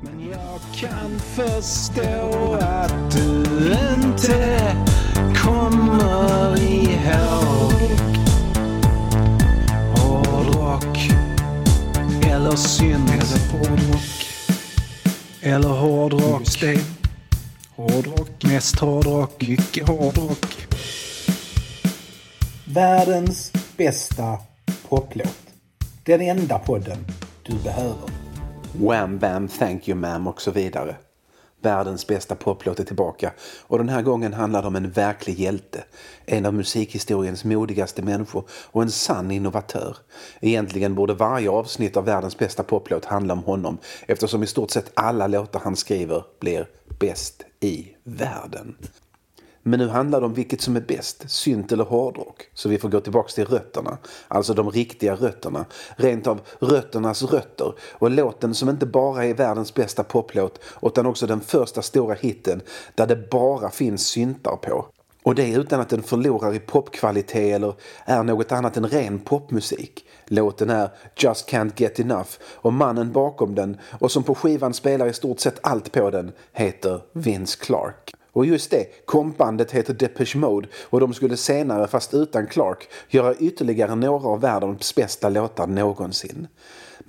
Men jag kan förstå att du inte kommer ihåg hårdrock eller synt. Eller hårdrock. Eller hårdrock. Just det. Hårdrock. Mest hårdrock. Mycket hårdrock. Världens bästa poplåt. Den enda podden du behöver. Wham bam thank you ma'am och så vidare. Världens bästa poplåt är tillbaka och den här gången handlar det om en verklig hjälte. En av musikhistoriens modigaste människor och en sann innovatör. Egentligen borde varje avsnitt av världens bästa poplåt handla om honom eftersom i stort sett alla låtar han skriver blir bäst i världen. Men nu handlar det om vilket som är bäst, synt eller hårdrock. Så vi får gå tillbaka till rötterna. Alltså de riktiga rötterna. Rent av rötternas rötter. Och låten som inte bara är världens bästa poplåt utan också den första stora hitten där det bara finns syntar på. Och det utan att den förlorar i popkvalitet eller är något annat än ren popmusik. Låten är Just Can't Get Enough och mannen bakom den och som på skivan spelar i stort sett allt på den heter Vince Clark. Och just det, kompbandet heter Depeche Mode och de skulle senare, fast utan Clark, göra ytterligare några av världens bästa låtar någonsin.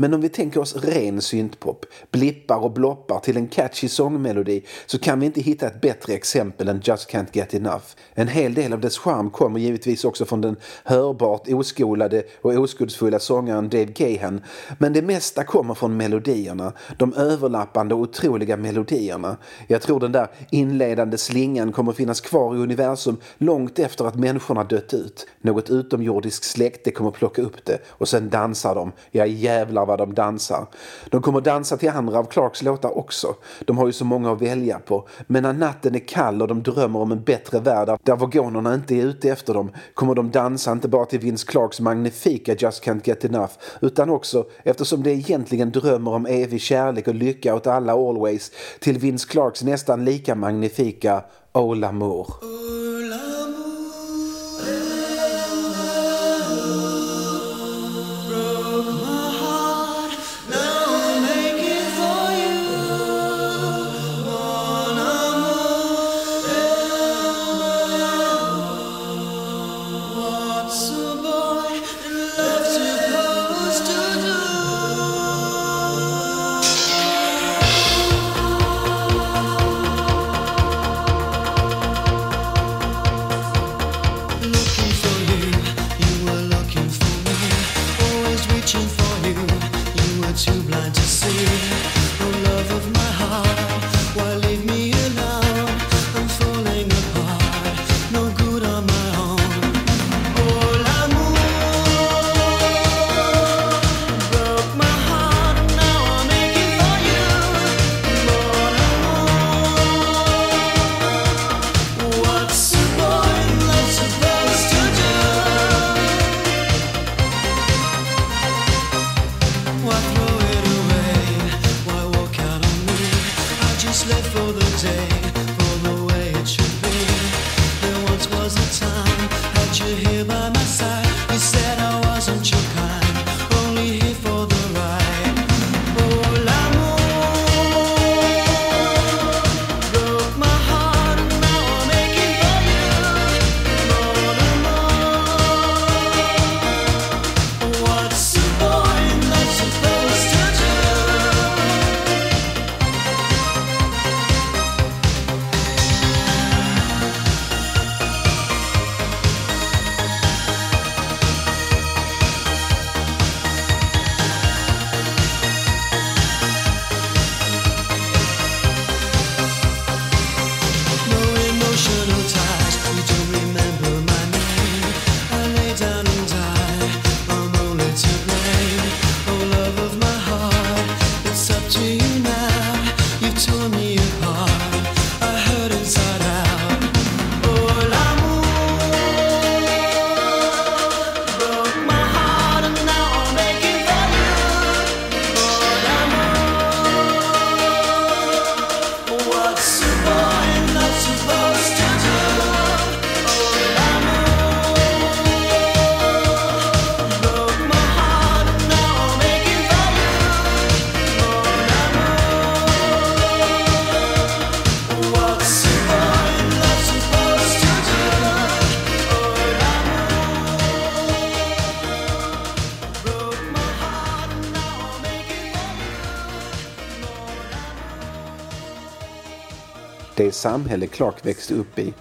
Men om vi tänker oss ren syntpop, blippar och bloppar till en catchy sångmelodi så kan vi inte hitta ett bättre exempel än Just Can't Get Enough. En hel del av dess charm kommer givetvis också från den hörbart oskolade och oskuldsfulla sångaren Dave Gahan. Men det mesta kommer från melodierna, de överlappande och otroliga melodierna. Jag tror den där inledande slingan kommer finnas kvar i universum långt efter att människorna dött ut. Något utomjordiskt släkte kommer plocka upp det och sen dansar de. Ja jävlar vad de dansar. De kommer dansa till andra av Clarks låtar också. De har ju så många att välja på. Men när natten är kall och de drömmer om en bättre värld där vagonerna inte är ute efter dem kommer de dansa inte bara till Vince Clarks magnifika Just Can't Get Enough utan också, eftersom de egentligen drömmer om evig kärlek och lycka åt alla always, till Vince Clarks nästan lika magnifika Oh l'amour. Det samhälle Clark växte upp i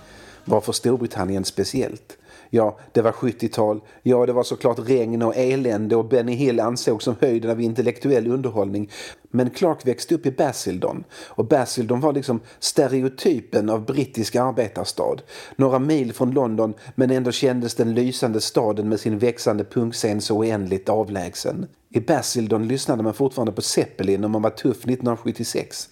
var för Storbritannien speciellt. Ja, det var 70-tal. Ja, det var såklart regn och elände och Benny Hill ansågs som höjden av intellektuell underhållning. Men Clark växte upp i Basildon och Basildon var liksom stereotypen av brittisk arbetarstad. Några mil från London men ändå kändes den lysande staden med sin växande punkscen så oändligt avlägsen. I Basildon lyssnade man fortfarande på Zeppelin och man var tuff 1976.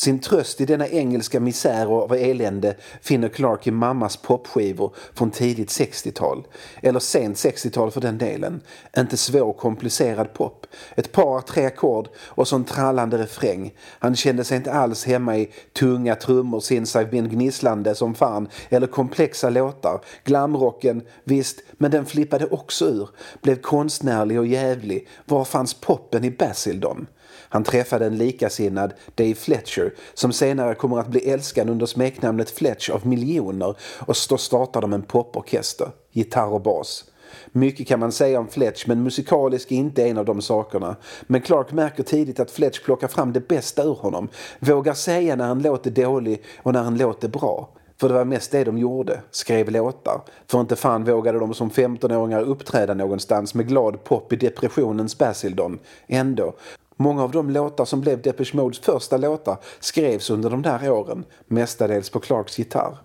Sin tröst i denna engelska misär och av elände finner Clark i mammas popskivor från tidigt 60-tal. Eller sent 60-tal för den delen. Inte svår komplicerad pop. Ett par, tre ackord och så en trallande refräng. Han kände sig inte alls hemma i tunga trummor sinsajbin gnisslande som fan eller komplexa låtar. Glamrocken, visst, men den flippade också ur. Blev konstnärlig och jävlig. Var fanns poppen i Basildon? Han träffade en likasinnad, Dave Fletcher, som senare kommer att bli älskad under smeknamnet Fletch av miljoner och så startar de en poporkester, gitarr och bas. Mycket kan man säga om Fletch men musikalisk är inte en av de sakerna. Men Clark märker tidigt att Fletch plockar fram det bästa ur honom. Vågar säga när en låt är dålig och när en låt är bra. För det var mest det de gjorde, skrev låtar. För inte fan vågade de som 15-åringar uppträda någonstans med glad pop i depressionens Basildon. Ändå. Många av de låtar som blev Depeche Modes första låtar skrevs under de där åren, mestadels på Clarks gitarr.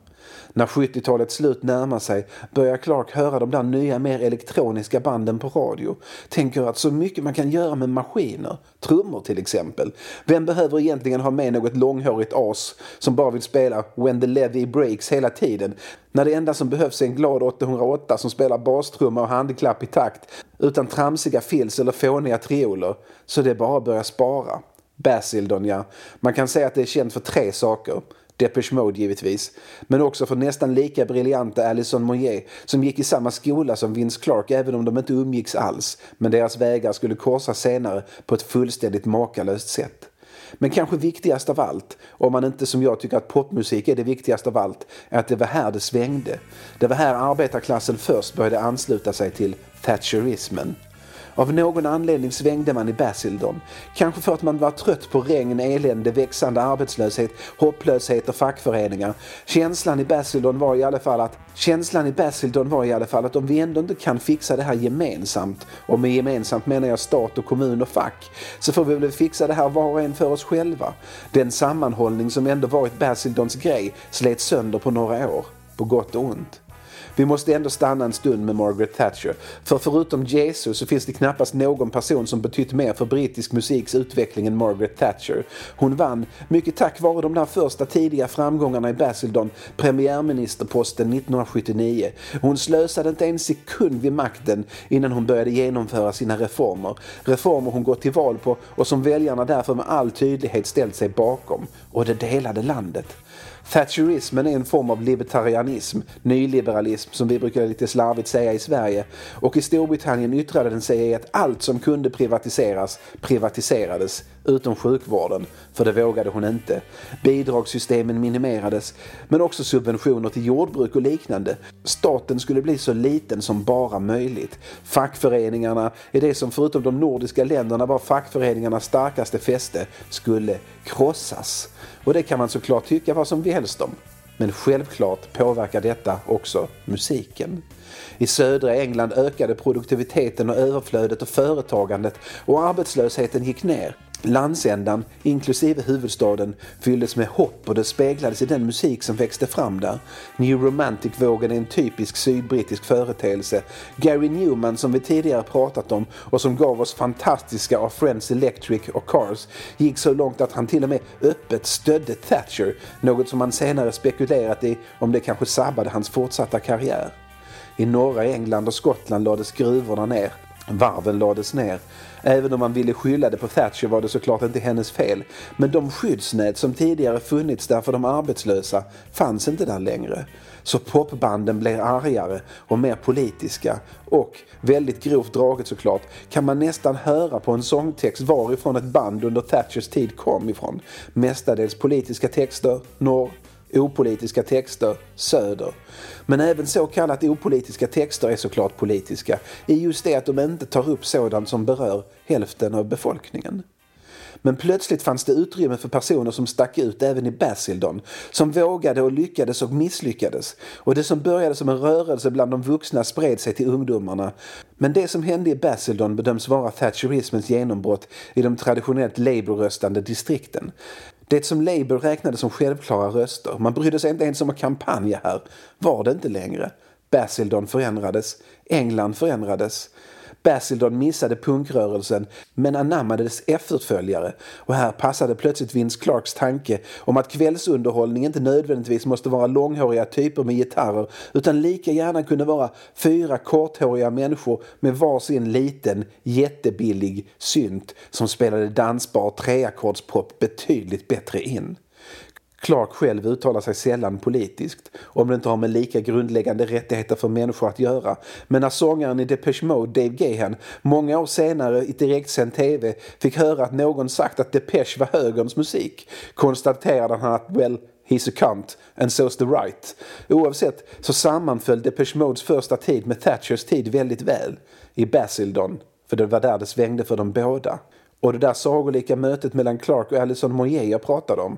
När 70-talets slut närmar sig börjar Clark höra de där nya mer elektroniska banden på radio. Tänker att så mycket man kan göra med maskiner, trummor till exempel. Vem behöver egentligen ha med något långhårigt as som bara vill spela When the Levy Breaks hela tiden när det enda som behövs är en glad 808 som spelar bastrumma och handklapp i takt utan tramsiga fills eller fåniga trioler. Så det är bara att börja spara. Basildon ja. Man kan säga att det är känt för tre saker. Depeche Mode givetvis, men också för nästan lika briljanta Alison Moyet som gick i samma skola som Vince Clark även om de inte umgicks alls, men deras vägar skulle korsas senare på ett fullständigt makalöst sätt. Men kanske viktigast av allt, om man inte som jag tycker att popmusik är det viktigaste av allt, är att det var här det svängde. Det var här arbetarklassen först började ansluta sig till thatcherismen. Av någon anledning svängde man i Basildon. Kanske för att man var trött på regn, elände, växande arbetslöshet, hopplöshet och fackföreningar. Känslan i Basildon var i alla fall att Känslan i Basildon var i alla fall att om vi ändå inte kan fixa det här gemensamt, och med gemensamt menar jag stat och kommun och fack, så får vi väl fixa det här var och en för oss själva. Den sammanhållning som ändå varit Basildons grej slet sönder på några år, på gott och ont. Vi måste ändå stanna en stund med Margaret Thatcher. För förutom Jesus så finns det knappast någon person som betytt mer för brittisk musiks utveckling än Margaret Thatcher. Hon vann, mycket tack vare de där första tidiga framgångarna i Basildon, premiärministerposten 1979. Hon slösade inte en sekund vid makten innan hon började genomföra sina reformer. Reformer hon gått till val på och som väljarna därför med all tydlighet ställt sig bakom. Och det delade landet. Thatcherismen är en form av libertarianism, nyliberalism som vi brukar lite slarvigt säga i Sverige. Och i Storbritannien yttrade den sig i att allt som kunde privatiseras privatiserades, utom sjukvården, för det vågade hon inte. Bidragssystemen minimerades, men också subventioner till jordbruk och liknande. Staten skulle bli så liten som bara möjligt. Fackföreningarna är det som förutom de nordiska länderna var fackföreningarnas starkaste fäste, skulle krossas. Och det kan man såklart tycka vad som helst om. Men självklart påverkar detta också musiken. I södra England ökade produktiviteten och överflödet och företagandet och arbetslösheten gick ner. Landsändan, inklusive huvudstaden, fylldes med hopp och det speglades i den musik som växte fram där. New Romantic-vågen är en typisk sydbrittisk företeelse. Gary Newman som vi tidigare pratat om och som gav oss fantastiska av Friends Electric och Cars gick så långt att han till och med öppet stödde Thatcher, något som man senare spekulerat i om det kanske sabbade hans fortsatta karriär. I norra England och Skottland lades gruvorna ner. Varven lades ner. Även om man ville skylla det på Thatcher var det såklart inte hennes fel. Men de skyddsnät som tidigare funnits där för de arbetslösa fanns inte där längre. Så popbanden blev argare och mer politiska. Och, väldigt grovt draget såklart, kan man nästan höra på en sångtext varifrån ett band under Thatchers tid kom ifrån. Mestadels politiska texter, norr, opolitiska texter söder. Men även så kallat opolitiska texter är såklart politiska i just det att de inte tar upp sådant som berör hälften av befolkningen. Men plötsligt fanns det utrymme för personer som stack ut även i Basildon. Som vågade och lyckades och misslyckades. Och det som började som en rörelse bland de vuxna spred sig till ungdomarna. Men det som hände i Basildon bedöms vara thatcherismens genombrott i de traditionellt Labour-röstande distrikten. Det som Labour räknade som självklara röster, man brydde sig inte ens om att kampanja här, var det inte längre. Basildon förändrades, England förändrades. Basildon missade punkrörelsen men anammade dess efterföljare och här passade plötsligt Vince Clarks tanke om att kvällsunderhållning inte nödvändigtvis måste vara långhåriga typer med gitarrer utan lika gärna kunde vara fyra korthåriga människor med varsin liten jättebillig synt som spelade dansbar treackordspop betydligt bättre in. Clark själv uttalar sig sällan politiskt, om det inte har med lika grundläggande rättigheter för människor att göra. Men när sångaren i Depeche Mode, Dave Gahan, många år senare i direktsänd TV fick höra att någon sagt att Depeche var högerns musik konstaterade han att well, He's a cunt and so's the right. Oavsett så sammanföll Depeche Modes första tid med Thatchers tid väldigt väl i Basildon, för det var där det svängde för dem båda. Och det där sagolika mötet mellan Clark och Alison Moyer jag pratade om.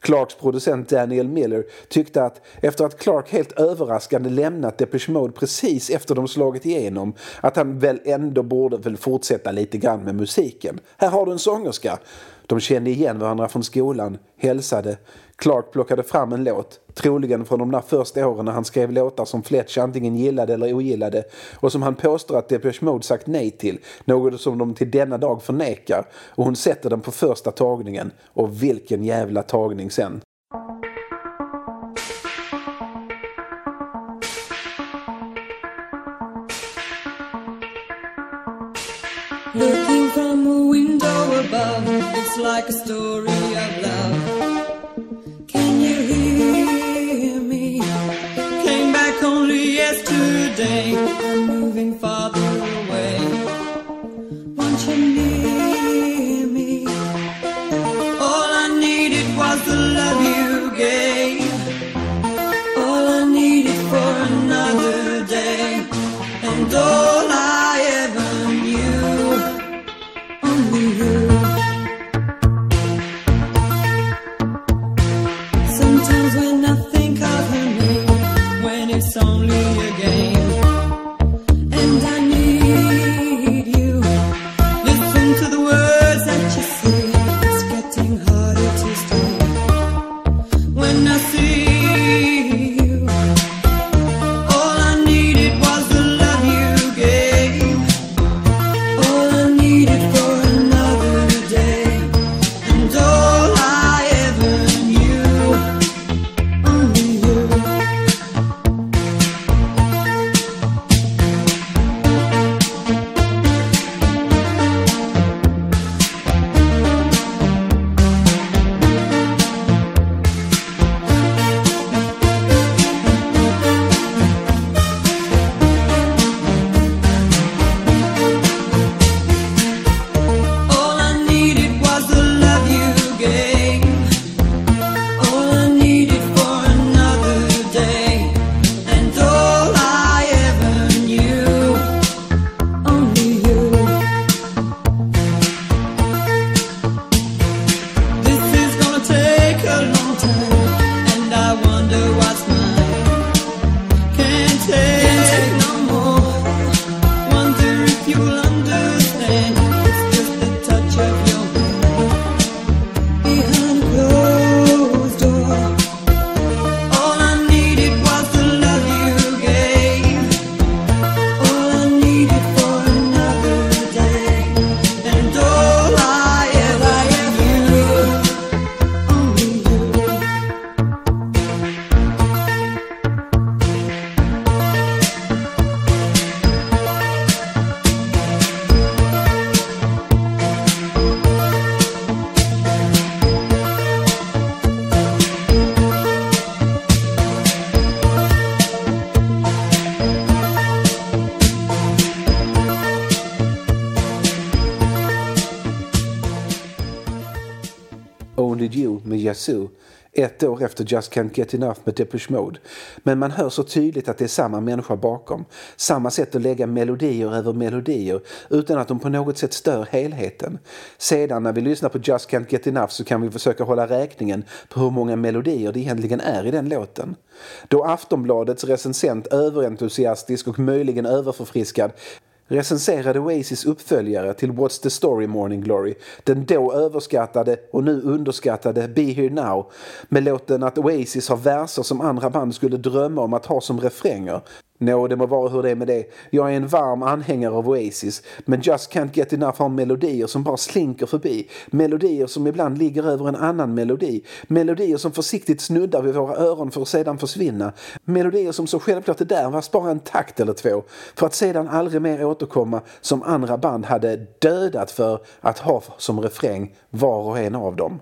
Clarks producent Daniel Miller tyckte att efter att Clark helt överraskande lämnat Depeche Mode precis efter de slagit igenom att han väl ändå borde väl fortsätta lite grann med musiken. Här har du en sångerska. De kände igen varandra från skolan, hälsade. Clark plockade fram en låt, troligen från de där första åren när han skrev låtar som Fletch antingen gillade eller ogillade och som han påstår att Depeche Mode sagt nej till, något som de till denna dag förnekar. Och hon sätter den på första tagningen. Och vilken jävla tagning sen. Looking from a window above, it's like a story day, moving fast. Only ett år efter Just Can't Get Enough med Depeche Mode. Men man hör så tydligt att det är samma människa bakom. Samma sätt att lägga melodier över melodier utan att de på något sätt stör helheten. Sedan när vi lyssnar på Just Can't Get Enough så kan vi försöka hålla räkningen på hur många melodier det egentligen är i den låten. Då Aftonbladets recensent överentusiastisk och möjligen överförfriskad recenserade Oasis uppföljare till What's the Story Morning Glory, den då överskattade och nu underskattade Be Here Now, med låten att Oasis har verser som andra band skulle drömma om att ha som refränger. Nå, det må vara hur det är med det. Jag är en varm anhängare av Oasis, men Just Can't Get Enough har melodier som bara slinker förbi. Melodier som ibland ligger över en annan melodi. Melodier som försiktigt snuddar vid våra öron för att sedan försvinna. Melodier som så självklart är där, fast bara en takt eller två. För att sedan aldrig mer återkomma som andra band hade dödat för att ha som refräng var och en av dem.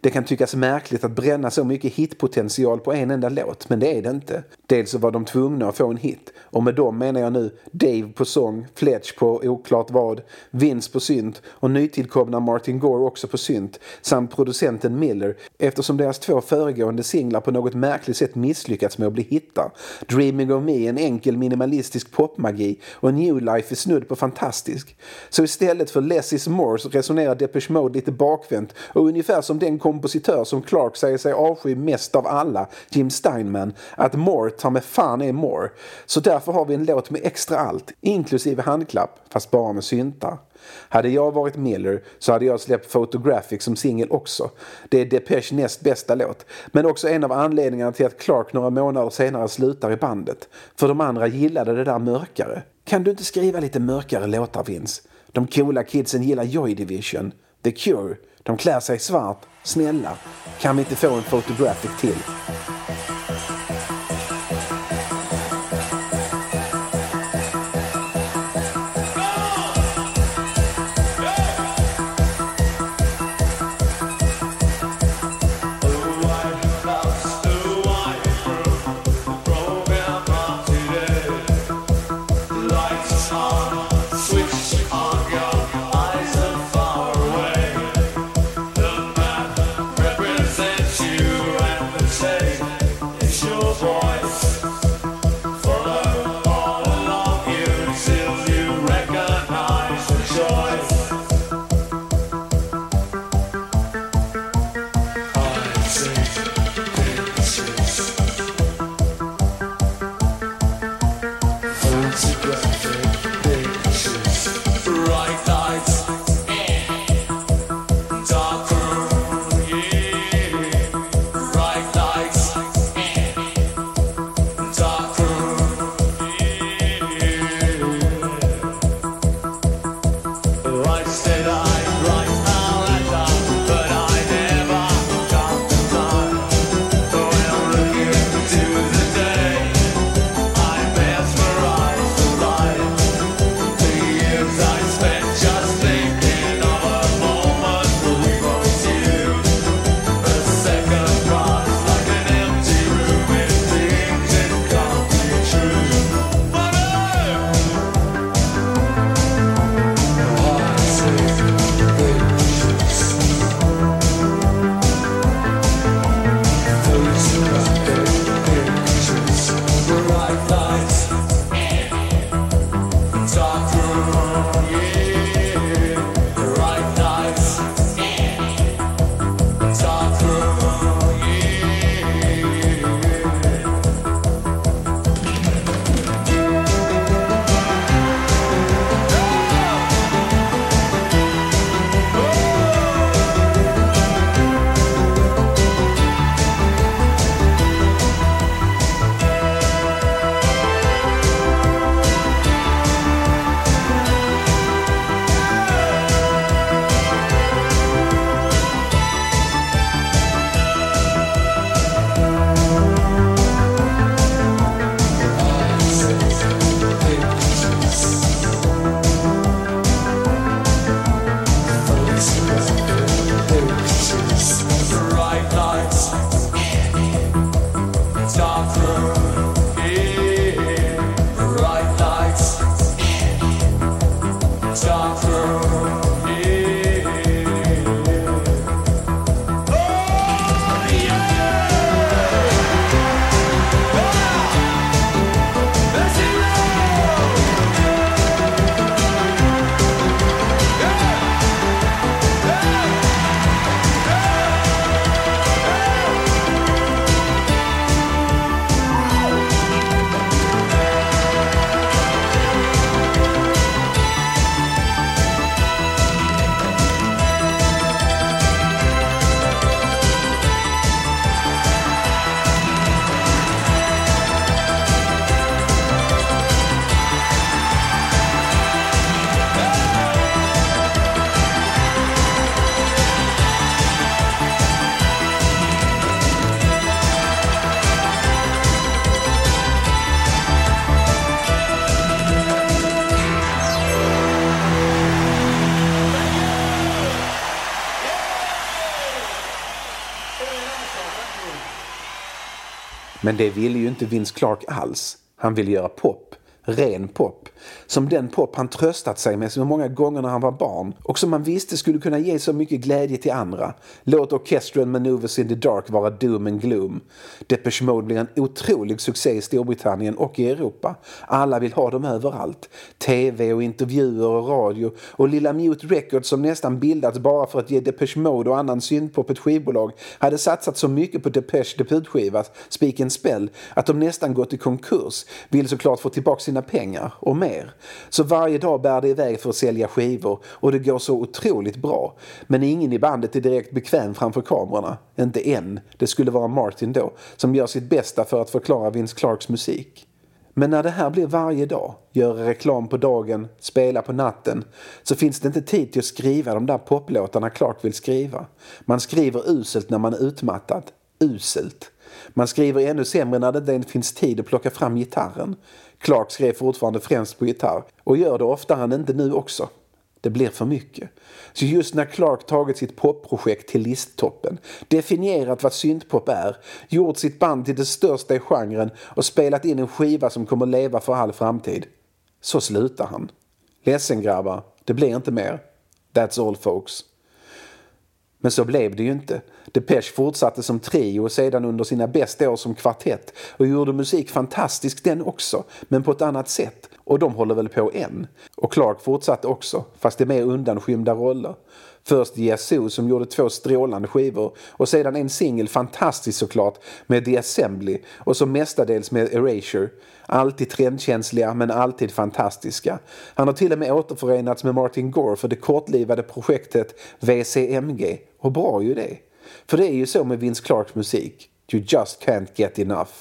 Det kan tyckas märkligt att bränna så mycket hitpotential på en enda låt, men det är det inte. Dels så var de tvungna att få en hit, och med dem menar jag nu Dave på sång, Fletch på oklart vad, Vince på synt och nytillkomna Martin Gore också på synt, samt producenten Miller, eftersom deras två föregående singlar på något märkligt sätt misslyckats med att bli hittar. Dreaming of Me är en enkel minimalistisk popmagi och New Life är snudd på fantastisk. Så istället för Less is more så resonerar Depeche Mode lite bakvänt och ungefär som den kompositör som Clark säger sig avsky mest av alla, Jim Steinman, att more tar med fan är more. Så därför har vi en låt med extra allt, inklusive handklapp, fast bara med syntar. Hade jag varit Miller så hade jag släppt Photographic som singel också. Det är Depeche näst bästa låt, men också en av anledningarna till att Clark några månader senare slutar i bandet. För de andra gillade det där mörkare. Kan du inte skriva lite mörkare låtar Vince? De coola kidsen gillar Joy Division, The Cure, de klär sig i svart. Snälla, kan vi inte få en Photographic till? Men det ville ju inte Vince Clark alls. Han ville göra pop. Ren pop. Som den pop han tröstat sig med så många gånger när han var barn och som han visste skulle kunna ge så mycket glädje till andra. Låt Orchestral Maneuvers in the Dark vara doom and gloom. Depeche Mode blir en otrolig succé i Storbritannien och i Europa. Alla vill ha dem överallt. TV och intervjuer och radio och lilla Mute Records som nästan bildats bara för att ge Depeche Mode och annan syntpop ett skivbolag hade satsat så mycket på Depeche debutskiva Speak and Spell att de nästan gått i konkurs. Vill såklart få tillbaka sina pengar och mer. Så varje dag bär det iväg för att sälja skivor och det går så otroligt bra. Men ingen i bandet är direkt bekväm framför kamerorna. Inte än. Det skulle vara Martin då, som gör sitt bästa för att förklara Vince Clarks musik. Men när det här blir varje dag, göra reklam på dagen, spela på natten, så finns det inte tid till att skriva de där poplåtarna Clark vill skriva. Man skriver uselt när man är utmattad. Uselt. Man skriver ännu sämre när det inte finns tid att plocka fram gitarren. Clark skrev fortfarande främst på gitarr och gör det oftare än inte nu också. Det blir för mycket. Så just när Clark tagit sitt popprojekt till listtoppen, definierat vad syntpop är, gjort sitt band till det största i genren och spelat in en skiva som kommer leva för all framtid, så slutar han. Ledsen grabbar, det blir inte mer. That's all folks. Men så blev det ju inte. Depeche fortsatte som trio och sedan under sina bästa år som kvartett och gjorde musik fantastisk den också, men på ett annat sätt. Och de håller väl på än. Och Clark fortsatte också, fast i mer undanskymda roller. Först Yazoo som gjorde två strålande skivor och sedan en singel, fantastisk såklart, med The Assembly och så mestadels med Erasure. Alltid trendkänsliga men alltid fantastiska. Han har till och med återförenats med Martin Gore för det kortlivade projektet VCMG. Och bra ju det. För det är ju så med Vince Clarks musik. You just can't get enough.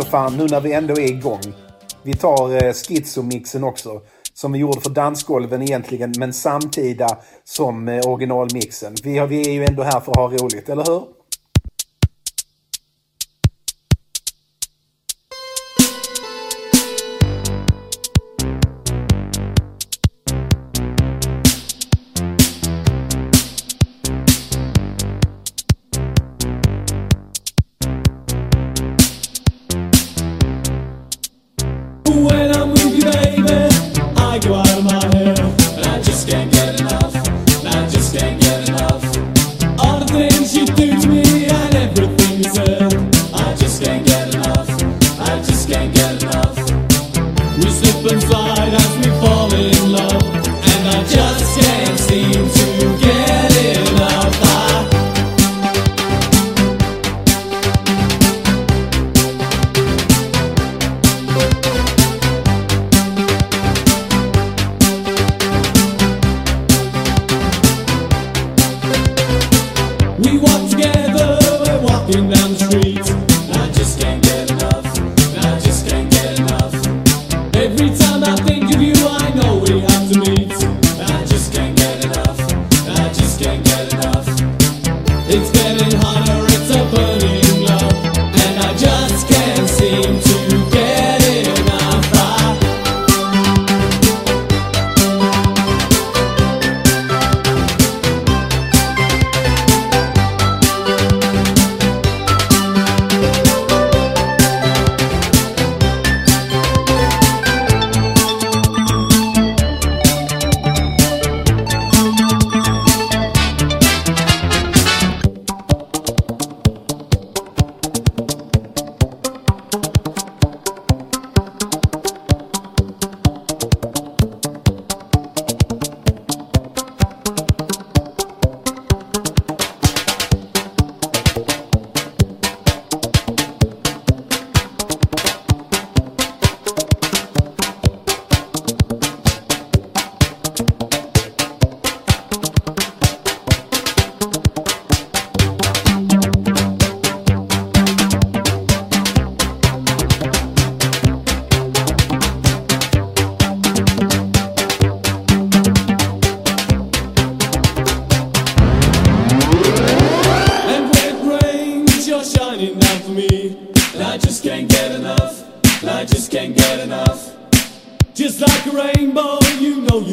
alltså fan, nu när vi ändå är igång. Vi tar eh, schizomixen också. Som vi gjorde för dansgolven egentligen, men samtida som eh, originalmixen. Vi, vi är ju ändå här för att ha roligt, eller hur?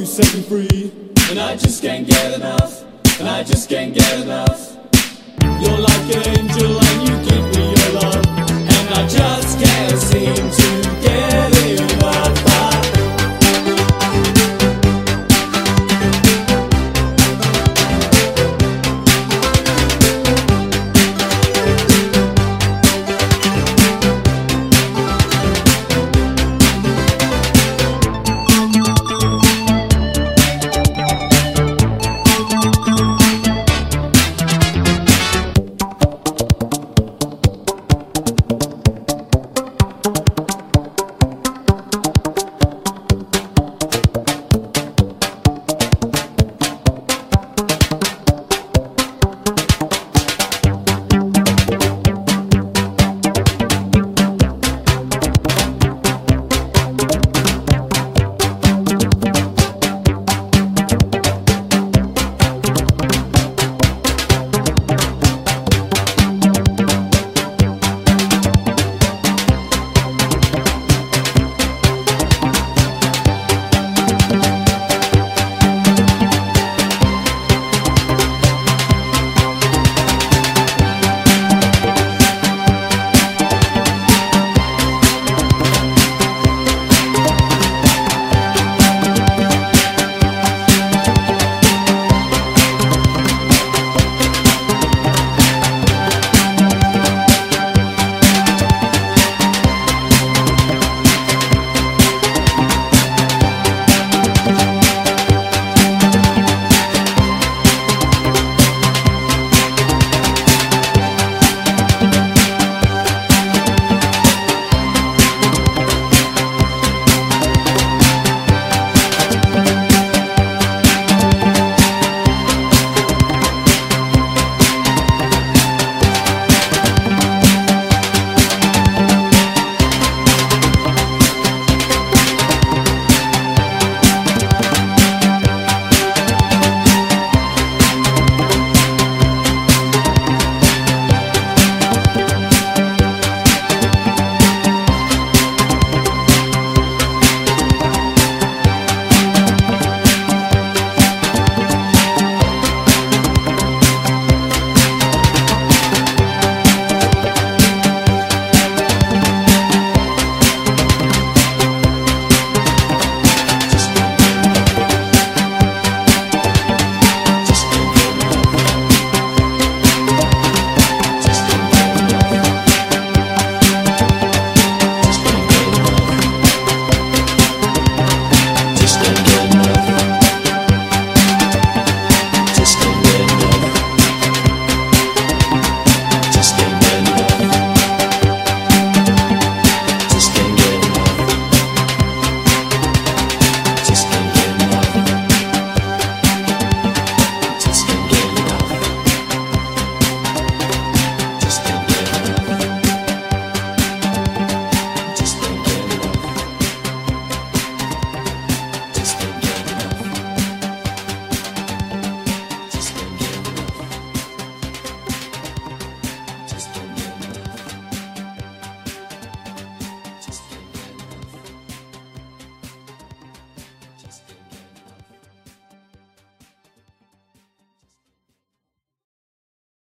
you set me free. And I just can't get enough, and I just can't get enough. You're like an angel and you give me your love, and I just can't seem to.